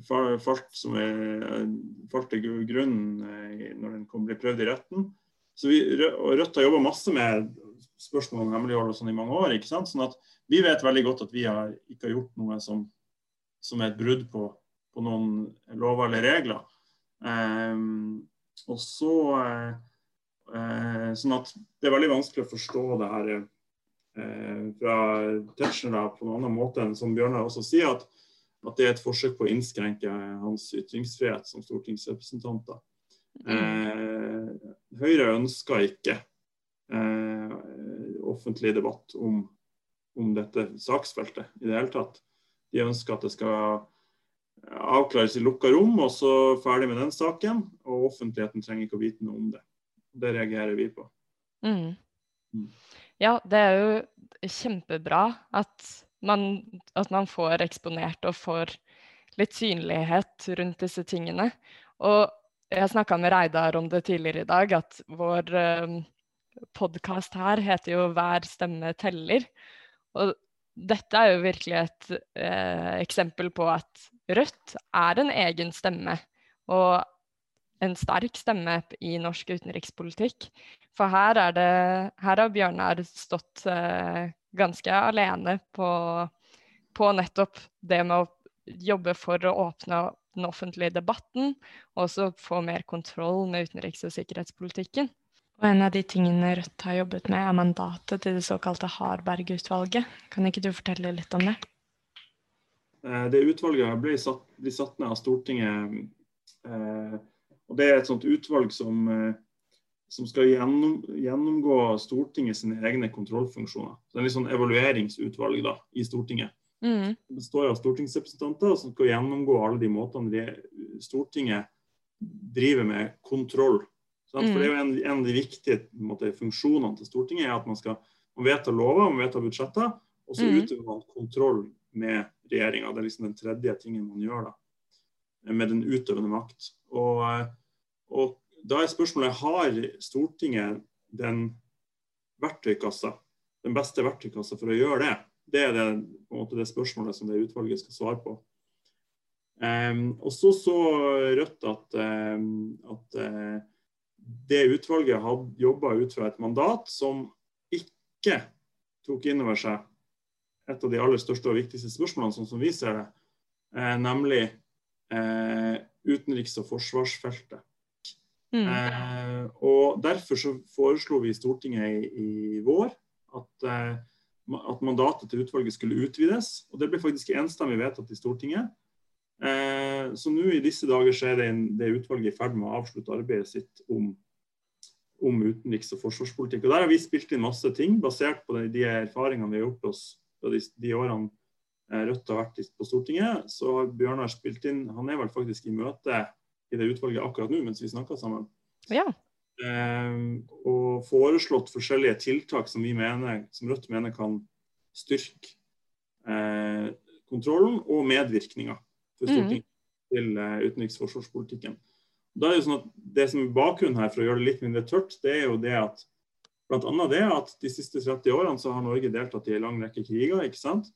falt, som er, falt til grunn eh, når den kom, ble prøvd i retten. Så vi, Rødt har jobba masse med spørsmål om hemmelighold og sånn i mange år. ikke sant? Sånn at vi vet veldig godt at vi har ikke har gjort noe som, som er et brudd på, på noen lover eller regler. Um, og så uh, eh, Sånn at det er veldig vanskelig å forstå det her uh, fra Tetzschner på en annen måte enn som Bjørnar også sier, at, at det er et forsøk på å innskrenke hans ytringsfrihet som stortingsrepresentant. Eh, Høyre ønsker ikke eh, offentlig debatt om, om dette saksfeltet i det hele tatt. De ønsker at det skal avklares i lukka rom, og så ferdig med den saken. Og offentligheten trenger ikke å vite noe om det. Det reagerer vi på. Mm. Mm. Ja, det er jo kjempebra at man, at man får eksponert og får litt synlighet rundt disse tingene. Og jeg snakka med Reidar om det tidligere i dag, at vår eh, podkast her heter jo 'Hver stemme teller'. Og dette er jo virkelig et eh, eksempel på at Rødt er en egen stemme. Og en sterk stemme i norsk utenrikspolitikk. For her, er det, her har Bjørnar stått eh, ganske alene på, på nettopp det med å jobbe for å åpne den offentlige debatten, og også få mer kontroll med utenriks- og sikkerhetspolitikken. Og en av de tingene Rødt har jobbet med, er mandatet til det såkalte Harberg-utvalget. Kan ikke du fortelle litt om det? Eh, Det utvalget ble satt, ble satt ned av Stortinget. eh, og Det er et sånt utvalg som, eh, som skal gjennom, gjennomgå Stortinget sine egne kontrollfunksjoner. Så det er litt sånn evalueringsutvalg da, i Stortinget. Mm. Det består av stortingsrepresentanter som skal gjennomgå alle de måtene de, Stortinget driver med kontroll. Sant? For det er jo en, en av de viktige måte, funksjonene til Stortinget er at man skal man vedtar lover, man vedtar budsjetter, og så Mm. utøver man kontroll med regjeringa. Det er liksom den tredje tingen man gjør da, med den utøvende makt. Og, og da er spørsmålet har Stortinget den verktøykassa, den beste verktøykassa for å gjøre det? Det er det, måte, det spørsmålet som det utvalget skal svare på. Um, og så så Rødt at, um, at uh, det utvalget hadde jobba ut fra et mandat som ikke tok inn over seg et av de aller største og viktigste spørsmålene, sånn som vi ser det, uh, nemlig uh, utenriks- og forsvarsfeltet. Mm. Eh, og Derfor så foreslo vi Stortinget i, i vår at, eh, at mandatet til utvalget skulle utvides. og Det ble faktisk enstemmig vedtatt i Stortinget. Eh, så nå i disse dager så er det, en, det utvalget i ferd med å avslutte arbeidet sitt om, om utenriks- og forsvarspolitikk. Og Der har vi spilt inn masse ting basert på de, de erfaringene vi har gjort oss de, de årene eh, Rødt har vært på Stortinget. Så har Bjørnar spilt inn Han er vel faktisk i møte i det utvalget akkurat nå mens vi snakker sammen. Ja. Eh, og foreslått forskjellige tiltak som vi mener, som Rødt mener kan styrke eh, kontrollen og medvirkninga for Stortinget mm. til eh, utenriks- og forsvarspolitikken. Da er det, sånn at det som er bakgrunnen her, for å gjøre det litt mindre tørt, det er jo det at blant annet det at de siste 30 årene så har Norge deltatt i en lang rekke kriger. ikke sant?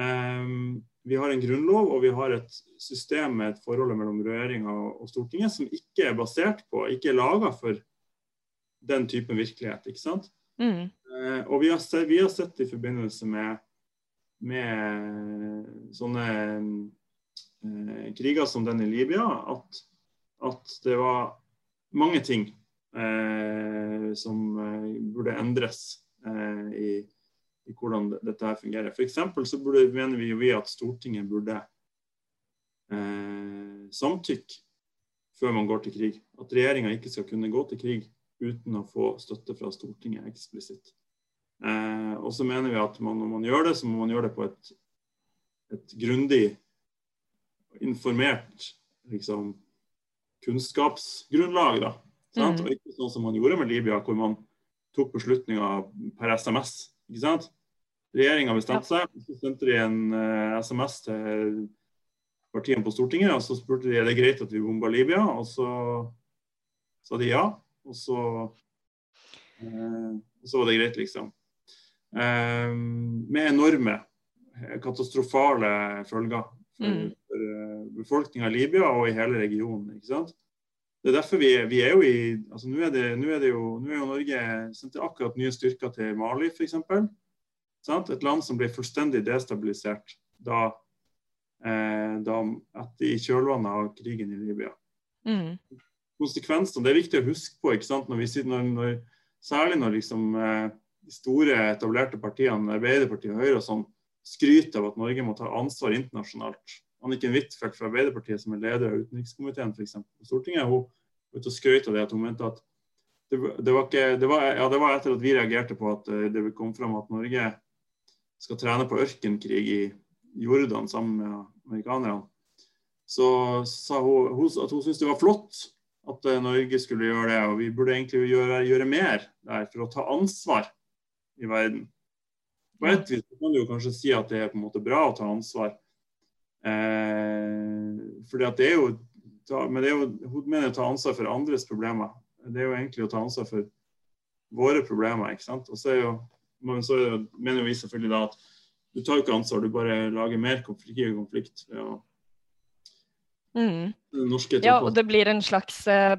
Eh, vi har en grunnlov og vi har et system med et forhold mellom regjeringa og Stortinget som ikke er basert på, ikke er laga for den typen virkelighet. ikke sant? Mm. Eh, og vi har, sett, vi har sett i forbindelse med, med sånne eh, kriger som den i Libya, at, at det var mange ting eh, som eh, burde endres eh, i, i hvordan dette her fungerer. For så burde, mener vi, vi at Stortinget burde eh, samtykke før man går til krig. At regjeringa ikke skal kunne gå til krig uten å få støtte fra Stortinget eksplisitt. Eh, og så mener vi at man, når man gjør det, så må man gjøre det på et, et grundig, informert liksom, kunnskapsgrunnlag. da. Sant? Mhm. Og ikke sånn som man gjorde med Libya, hvor man tok beslutninger per SMS. ikke sant? Regjeringa bestemte seg, så sendte de en uh, SMS til partiene på Stortinget. og Så spurte de er det greit at vi bomba Libya, og så sa de ja. Og så, uh, så var det greit, liksom. Uh, med enorme, katastrofale følger for, mm. for befolkninga i Libya og i hele regionen. ikke sant? Det er derfor vi, vi er jo i altså Nå er, er er jo Norge sendte akkurat nye styrker til Mali, f.eks. Et land som blir fullstendig destabilisert da, eh, da etter, i kjølvannet av krigen i Libya. Mm. Konsekvensene, Det er viktig å huske på, ikke sant? Når vi, når, når, særlig når liksom, eh, de store etablerte partiene, Arbeiderpartiet og Høyre, og sånn, skryter av at Norge må ta ansvar internasjonalt. Anniken Huitfeldt fra Arbeiderpartiet, som er leder av utenrikskomiteen for eksempel, på Stortinget, hun ute og skrøt av det at hun mente at det, det, var ikke, det, var, ja, det var etter at vi reagerte på at eh, det kom fram at Norge skal trene på ørkenkrig i Jordan sammen med amerikanerne, så sa hun, at hun syntes det var flott at eh, Norge skulle gjøre det. Og vi burde egentlig gjøre, gjøre mer der for å ta ansvar i verden. På et vis kan du kanskje si at det er på en måte bra å ta ansvar. Eh, fordi at det er jo Men det er jo, hun mener å ta ansvar for andres problemer. Det er jo egentlig å ta ansvar for våre problemer. ikke sant? Og så er jo men så mener vi selvfølgelig da at du tar jo ikke ansvar, du bare lager mer konflikt. konflikt ja. Mm. Ja, og det blir en slags uh,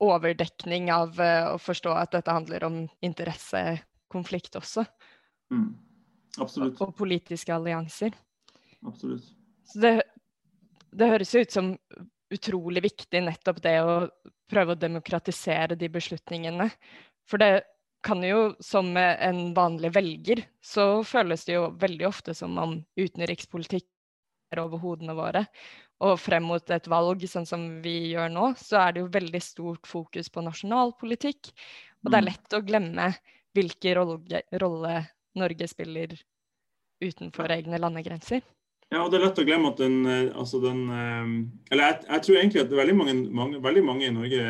overdekning av uh, å forstå at dette handler om interessekonflikt også. Mm. Absolutt. Og, og, politiske allianser. Absolutt. Så det, det høres ut som utrolig viktig nettopp det å prøve å demokratisere de beslutningene. For det kan jo som en vanlig velger, så føles det jo veldig ofte som om utenrikspolitikk er over hodene våre. Og frem mot et valg, sånn som vi gjør nå, så er det jo veldig stort fokus på nasjonalpolitikk. Og det er mm. lett å glemme hvilken rolle, rolle Norge spiller utenfor egne landegrenser. Ja, og det er lett å glemme at den, eh, altså den eh, Eller jeg, jeg tror egentlig at veldig mange, mange, veldig mange i Norge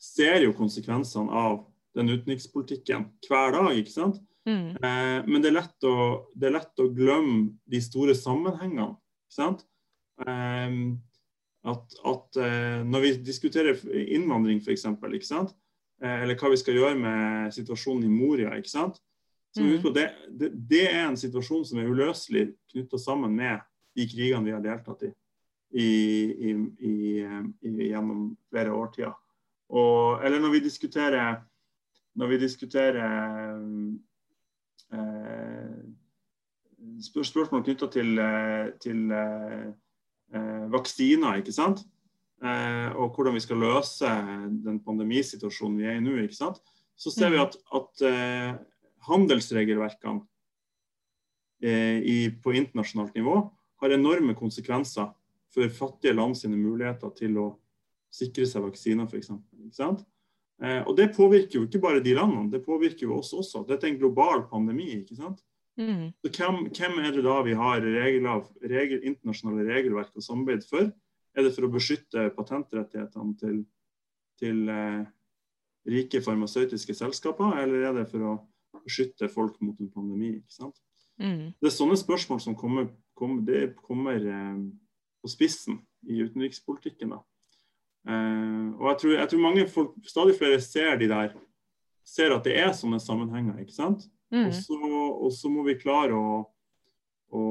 ser jo konsekvensene av den utenrikspolitikken hver dag. ikke sant? Mm. Eh, men det er, å, det er, lett å, glemme de store sammenhengene. ikke sant? Eh, at, at eh, Når vi diskuterer innvandring, for eksempel, ikke eh, eller hva vi skal gjøre med situasjonen i Moria, ikke sant? Så mm. det, det, det, er en situasjon som er uløselig knytta sammen med de krigene vi har deltatt i, i, i, i gjennom flere årtier. Og, eller når vi diskuterer når vi diskuterer eh, spør spørsmål knytta til, eh, til eh, vaksiner, ikke sant? Eh, og hvordan vi skal løse den pandemisituasjonen vi er i nå. ikke sant? Så ser vi mm. at, at eh, handelsregelverkene eh, i, på internasjonalt nivå har enorme konsekvenser for fattige land sine muligheter til å sikre seg vaksiner, f.eks. Eh, og det påvirker jo ikke bare de landene, det påvirker jo oss også. Dette er en global pandemi. ikke sant? Mm. Så hvem, hvem, er det da vi har regler, regler, internasjonale regelverk og samarbeid for? Er det for å beskytte patentrettighetene til, til eh, rike farmasøytiske selskaper, eller er det for å beskytte folk mot en pandemi? ikke sant? Mm. Det er sånne spørsmål som kommer, kommer, kommer eh, på spissen i utenrikspolitikken. da. Uh, og jeg tror, jeg tror, mange folk, stadig flere ser de der, ser at det er sånne sammenhenger. ikke sant? Mm. Og, så, må vi klare å, å,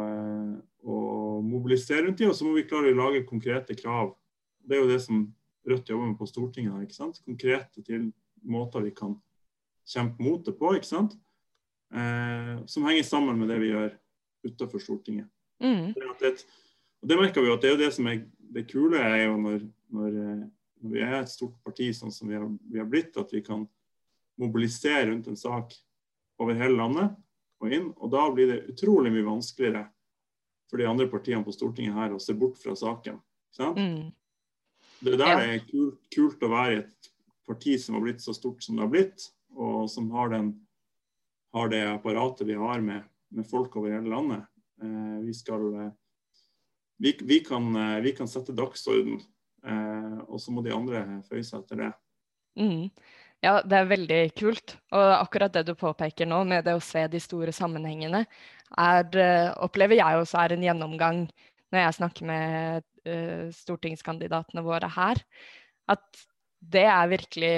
eh, å mobilisere rundt dem, og så må vi klare å lage konkrete krav. Det er jo det som Rødt jobber med på Stortinget. ikke sant? Konkrete til måter vi kan kjempe mot det på. ikke sant? Eh, som henger sammen med det vi gjør utenfor Stortinget. Mm. Det, og det merker vi at det er jo det som er det kule, er jo når når, eh, når, vi er et stort parti sånn som vi har, vi har, blitt, at vi kan mobilisere rundt en sak over hele landet og inn. Og da blir det utrolig mye vanskeligere for de andre partiene på Stortinget her å se bort fra saken. Mm. Det er der ja. det er kult, kult, å være i et parti som har blitt så stort som det har blitt, og som har, den, har det apparatet vi har med, med folk over hele landet. Eh, vi, skal, eh, vi, vi, kan, eh, vi kan sette dagsorden Eh, og så må de andre føye seg etter det. Mm. Ja, det er veldig kult. Og akkurat det du påpeker nå, med det å se de store sammenhengene, er, eh, opplever jeg også er en gjennomgang når jeg snakker med uh, stortingskandidatene våre her. At det er virkelig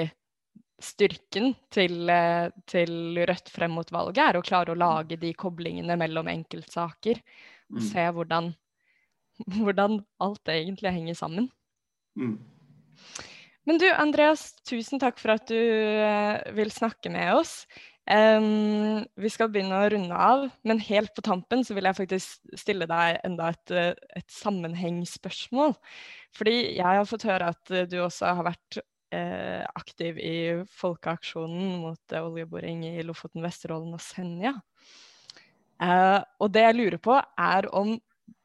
styrken til, uh, til, Rødt frem mot valget, er å klare å lage de koblingene mellom enkeltsaker. Mm. se hvordan, hvordan alt egentlig henger sammen. Mm. Men du Andreas, tusen takk for at du uh, vil snakke med oss. Um, vi skal begynne å runde av, men helt på tampen så vil jeg faktisk stille deg enda et, eh, et sammenhengsspørsmål. Fordi jeg har fått høre at eh, du også har vært eh, aktiv i folkeaksjonen mot eh, oljeboring i Lofoten, Vesterålen og Senja. Og det jeg lurer på, er om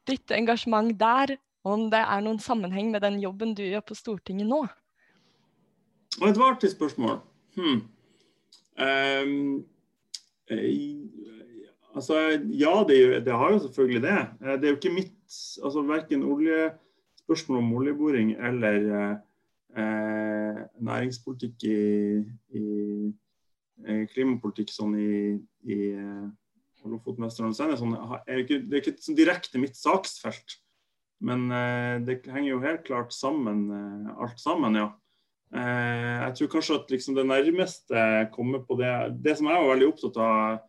ditt engasjement der, om det er noen sammenheng med den jobben du gjør på Stortinget nå? Og et artig spørsmål. Hmm. Um, altså, ja, det, det, har jo selvfølgelig det. Eh, det er jo ikke mitt altså Verken spørsmål om oljeboring eller eh, næringspolitikk i, i eh, klimapolitikk sånn i, i Lofoten, Vesterålen og Senja sånn, er ikke, Det er ikke sånn direkte mitt saksfelt. Men eh, det henger jo helt klart sammen, alt sammen, ja. Eh, jeg tror kanskje at liksom det nærmeste kommer på det Det som jeg var veldig opptatt av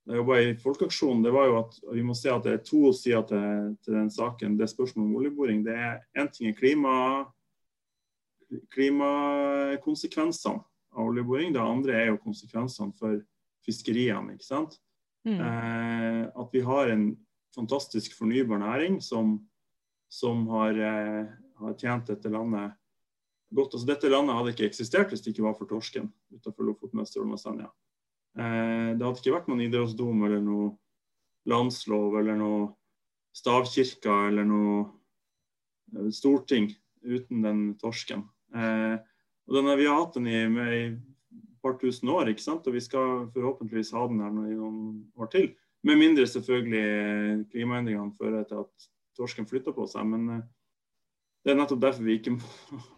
da jeg jobba i Folkeaksjonen, det var jo at vi må se at det er to sider til, til den saken. Det spørsmålet om oljeboring. Det er Én ting er klima, klimakonsekvensene av oljeboring. Det andre er jo konsekvensene for fiskeriene. ikke sant? Mm. Eh, at vi har en fantastisk fornybar næring som, som har, eh, har tjent dette landet godt. Altså, dette landet hadde ikke eksistert hvis det ikke var for torsken utenfor Lofoten, Vesterålen og Senja. Eh, det hadde ikke vært noen idrettsdom eller noe landslov eller noe stavkirker eller noe eh, storting uten den torsken. Eh, og denne, Vi har hatt den i, i par tusen år, ikke sant? og vi skal forhåpentligvis ha den her i noen år til. Med mindre selvfølgelig klimaendringene fører til at torsken flytter på seg. Men eh, det er nettopp derfor vi ikke må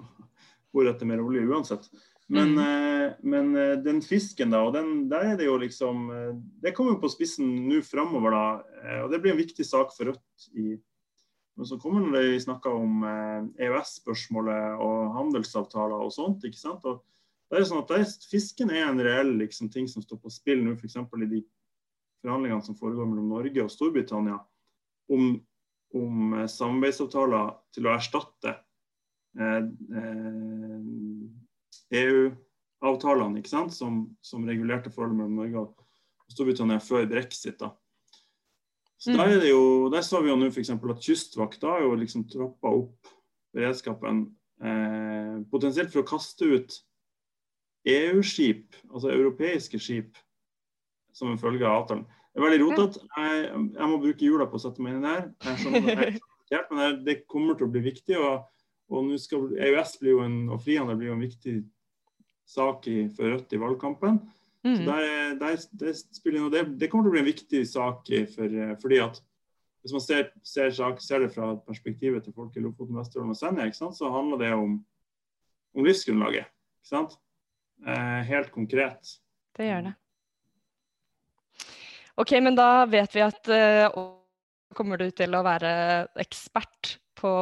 hvor etter mer olje uansett. Men, mm. eh, men eh, den fisken, da, og den, der er det jo liksom Det kommer jo på spissen nå framover, da. Og det blir en viktig sak for Rødt i men så kommer når vi snakker om EØS-spørsmålet og handelsavtaler og sånt. ikke sant? Og det er sånn at der, Fisken er en reell liksom, ting som står på spill nå, f.eks. i de forhandlingene som foregår mellom Norge og Storbritannia om, om samarbeidsavtaler til å erstatte EU-avtalene eh, e ikke sant? Som, som regulerte forholdet mellom Norge og Storbritannia før brexit. da. Så mm. Der er det jo, der så vi jo nå f.eks. at Kystvakta har jo liksom trappa opp beredskapen eh, potensielt for å kaste ut EU-skip, altså europeiske skip, som en følge av avtalen. Det er veldig rotete. Jeg, jeg, må bruke jula på å sette meg inn i det her. Det, er, men det kommer til å bli viktig. og og nå skal EØS blir jo en, og frihandel blir jo en viktig sak i, for Rødt i valgkampen. Mm. Så der, der, det, spiller, det, det, kommer til å bli en viktig sak for, fordi at hvis man ser, ser, ser, det fra perspektivet til folk i Lofoten, Vesterålen og Senja, så handler det om, om livsgrunnlaget. Ikke sant? Eh, helt konkret. Det gjør det. OK, men da vet vi at uh, kommer du til å være ekspert på,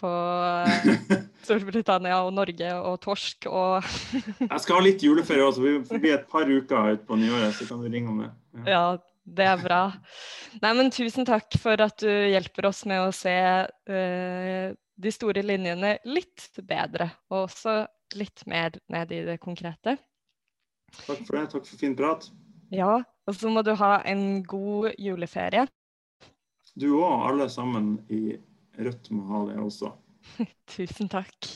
på Storbritannia og Norge og torsk og Jeg skal ha litt juleferie også, vi blir et par uker utpå nyåret, så kan du ringe om det. Ja. ja. det er bra. Nei, men tusen takk for at du hjelper oss med å se uh, de store linjene litt bedre, og også litt mer ned i det konkrete. Takk for det. Takk for fin prat. Ja, og så må du ha en god juleferie. Du òg, alle sammen i Rødt må ha det også. Tusen takk.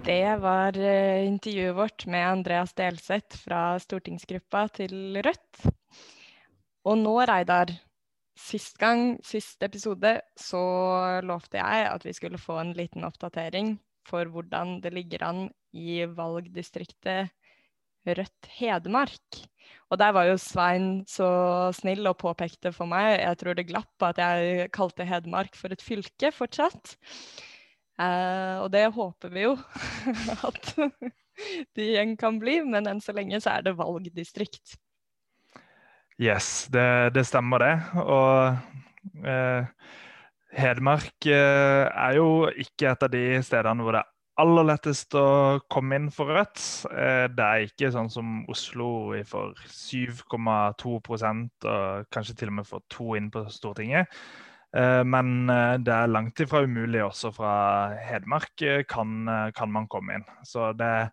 Det var eh, intervjuet vårt med Andreas Delseth fra stortingsgruppa til Rødt. Og nå, Reidar, sist gang, sist episode, så lovte jeg at vi skulle få en liten oppdatering for hvordan det ligger an i valgdistriktet Rødt Hedmark. Og der var jo Svein så snill og påpekte for meg, jeg tror det glapp, at jeg kalte Hedmark for et fylke fortsatt. Eh, og det håper vi jo at det igjen kan bli, men enn så lenge så er det valgdistrikt. Yes, det, det stemmer det. Og eh, Hedmark eh, er jo ikke et av de stedene hvor det er aller lettest å komme inn for Rødt. Eh, det er ikke sånn som Oslo vi får 7,2% og kanskje til og med får to inn på Stortinget. Eh, men eh, det er langt ifra umulig også fra Hedmark kan, kan man komme inn. Så det,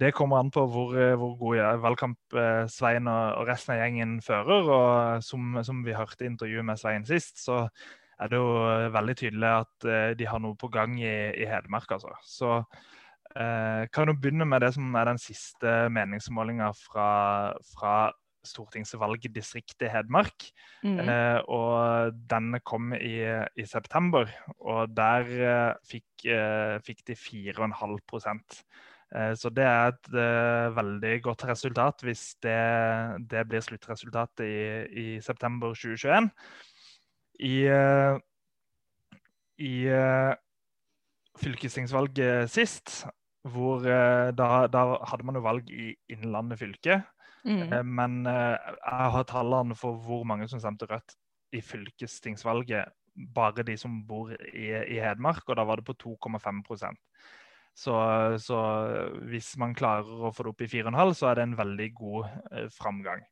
det kommer an på hvor, hvor god valgkamp Svein og, resten av gjengen fører. Og som, som vi hørte i intervjuet med Svein sist, så er det jo eh, veldig tydelig at eh, de har noe på gang i, i Hedmark. Altså. Så eh, kan du begynne med det som er den siste meningsmålinga fra, fra stortingsvalgdistriktet Hedmark. Mm. Eh, og denne kom i, i, september, og der eh, fikk, eh, fikk de 4,5 eh, Så det er et veldig godt resultat hvis det, det blir sluttresultatet i, i september 2021 i, eh, i fylkestingsvalget sist, hvor da, da, hadde man jo valg i Innlandet fylke. Mm. Men jeg har tallene for hvor mange som stemte Rødt i fylkestingsvalget. Bare de som bor i, i Hedmark, og da var det på 2,5 så, så, hvis man klarer å få det opp i 4,5, så er det en veldig god framgang.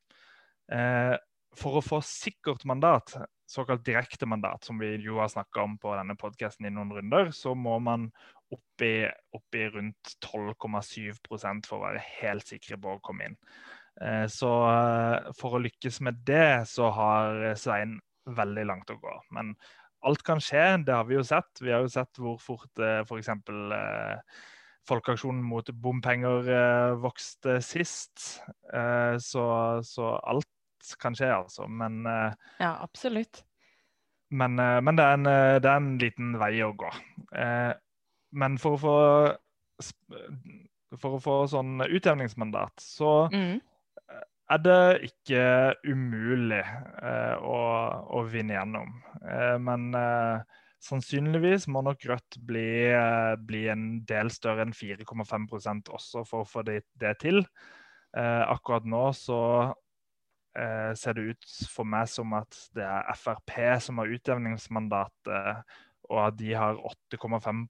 for å få sikkert mandat såkalt direkte mandat, som vi jo har snakka om på denne podkasten i noen runder, så må man opp i, opp i rundt 12,7% for å være helt sikre på å komme inn. Eh, så eh, for å lykkes med det, så har Svein veldig langt å gå. Men alt kan skje, det har vi jo sett. Vi har jo sett hvor fort eh, f.eks. Folkeaksjonen mot bompenger vokste sist. Så, så alt kan skje, altså. Men Ja, absolutt. Men, eh, men det, er en, eh, det, er en, liten vei å gå. Eh, men for å få for å få sånn utjevningsmandat, så mm. Er det ikke umulig eh, å, å, vinne gjennom. Eh, men eh, sannsynligvis må nok Rødt bli, bli en del større enn 4,5 også for å få det, det til. akkurat nå så eh, ser det ut for meg som at det er Frp som har utjevningsmandatet, og at de har 8,5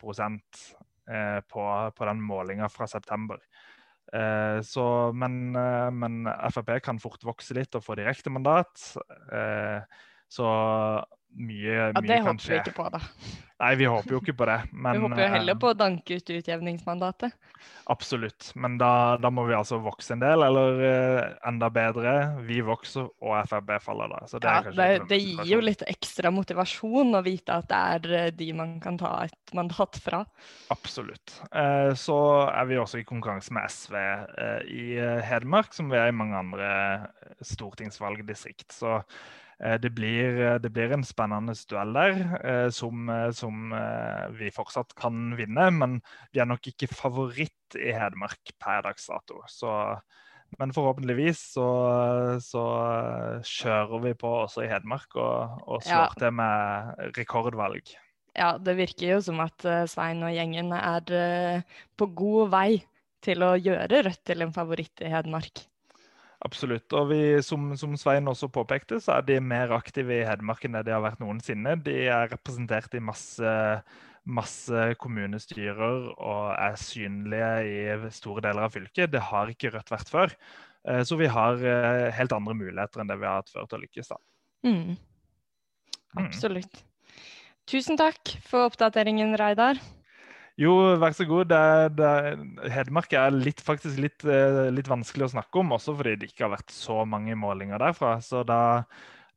eh, på, på den målinga fra september. Eh, så, men, eh, men, Frp kan fort vokse litt og få direktemandat. Eh, så mye, ja, mye kan skje. Det håper vi ikke på, da. Nei, vi håper jo ikke på det. Men, vi håper jo heller på å danke ut utjevningsmandatet. Absolutt. Men da, da, må vi altså vokse en del, eller uh, enda bedre, vi vokser og Frp faller da. Så det, ja, det, det gir jo litt ekstra motivasjon å vite at det er eh, de man kan ta et mandat fra. Absolutt. Så er vi også i konkurranse med SV i Hedmark, som vi er i mange andre stortingsvalgdistrikt. Så Eh, det blir, eh, det blir, en spennende duell der, eh, som, som, vi fortsatt kan vinne. Men vi er nok ikke favoritt i Hedmark per dags dato. Så, men forhåpentligvis så, så, kjører vi på også i Hedmark og, og slår ja. til med rekordvalg. Ja, det virker jo som at Svein og gjengen er på god vei til å gjøre Rødt til en favoritt i Hedmark. Absolutt. Og vi, som, som, Svein også påpekte, så er de mer aktive i Hedmark enn det de har vært noensinne. De er representert i masse, masse kommunestyrer og er synlige i store deler av fylket. Det har ikke Rødt vært før. Eh, så vi har eh, helt andre muligheter enn det vi har hatt før til å lykkes. da. Mm. mm. Absolutt. Mm. Tusen takk for oppdateringen, Reidar. Jo, vær så god. Det, det, Hedmark er litt, faktisk litt, eh, litt, vanskelig å snakke om, også fordi det ikke har vært så mange målinger derfra. Så da,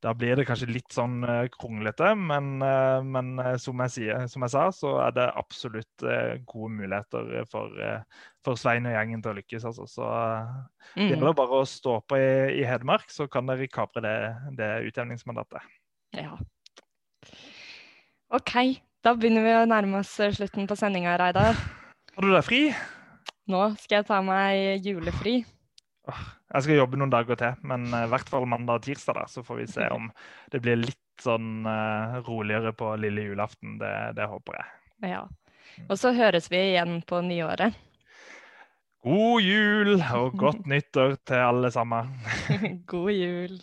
da blir det kanskje litt sånn uh, kronglete. Men, uh, men som, jeg sier, som, jeg sa, så er det absolutt gode muligheter for, for, Svein og gjengen til å lykkes. Altså. Så mm. det gjelder bare å stå på i, i Hedmark, så kan dere kapre det, det utjevningsmandatet. Ja. OK. Da begynner vi å nærme oss eh, slutten på sendinga, Reidar. Har du deg fri? Nå skal jeg ta meg julefri. Jeg skal jobbe noen dager til, men eh, i hvert fall mandag og tirsdag. da, Så får vi se om det blir litt sånn uh, roligere på lille julaften. Det, det håper jeg. Ja. Og så høres vi igjen på nyåret. God jul og godt nyttår til alle sammen. God jul.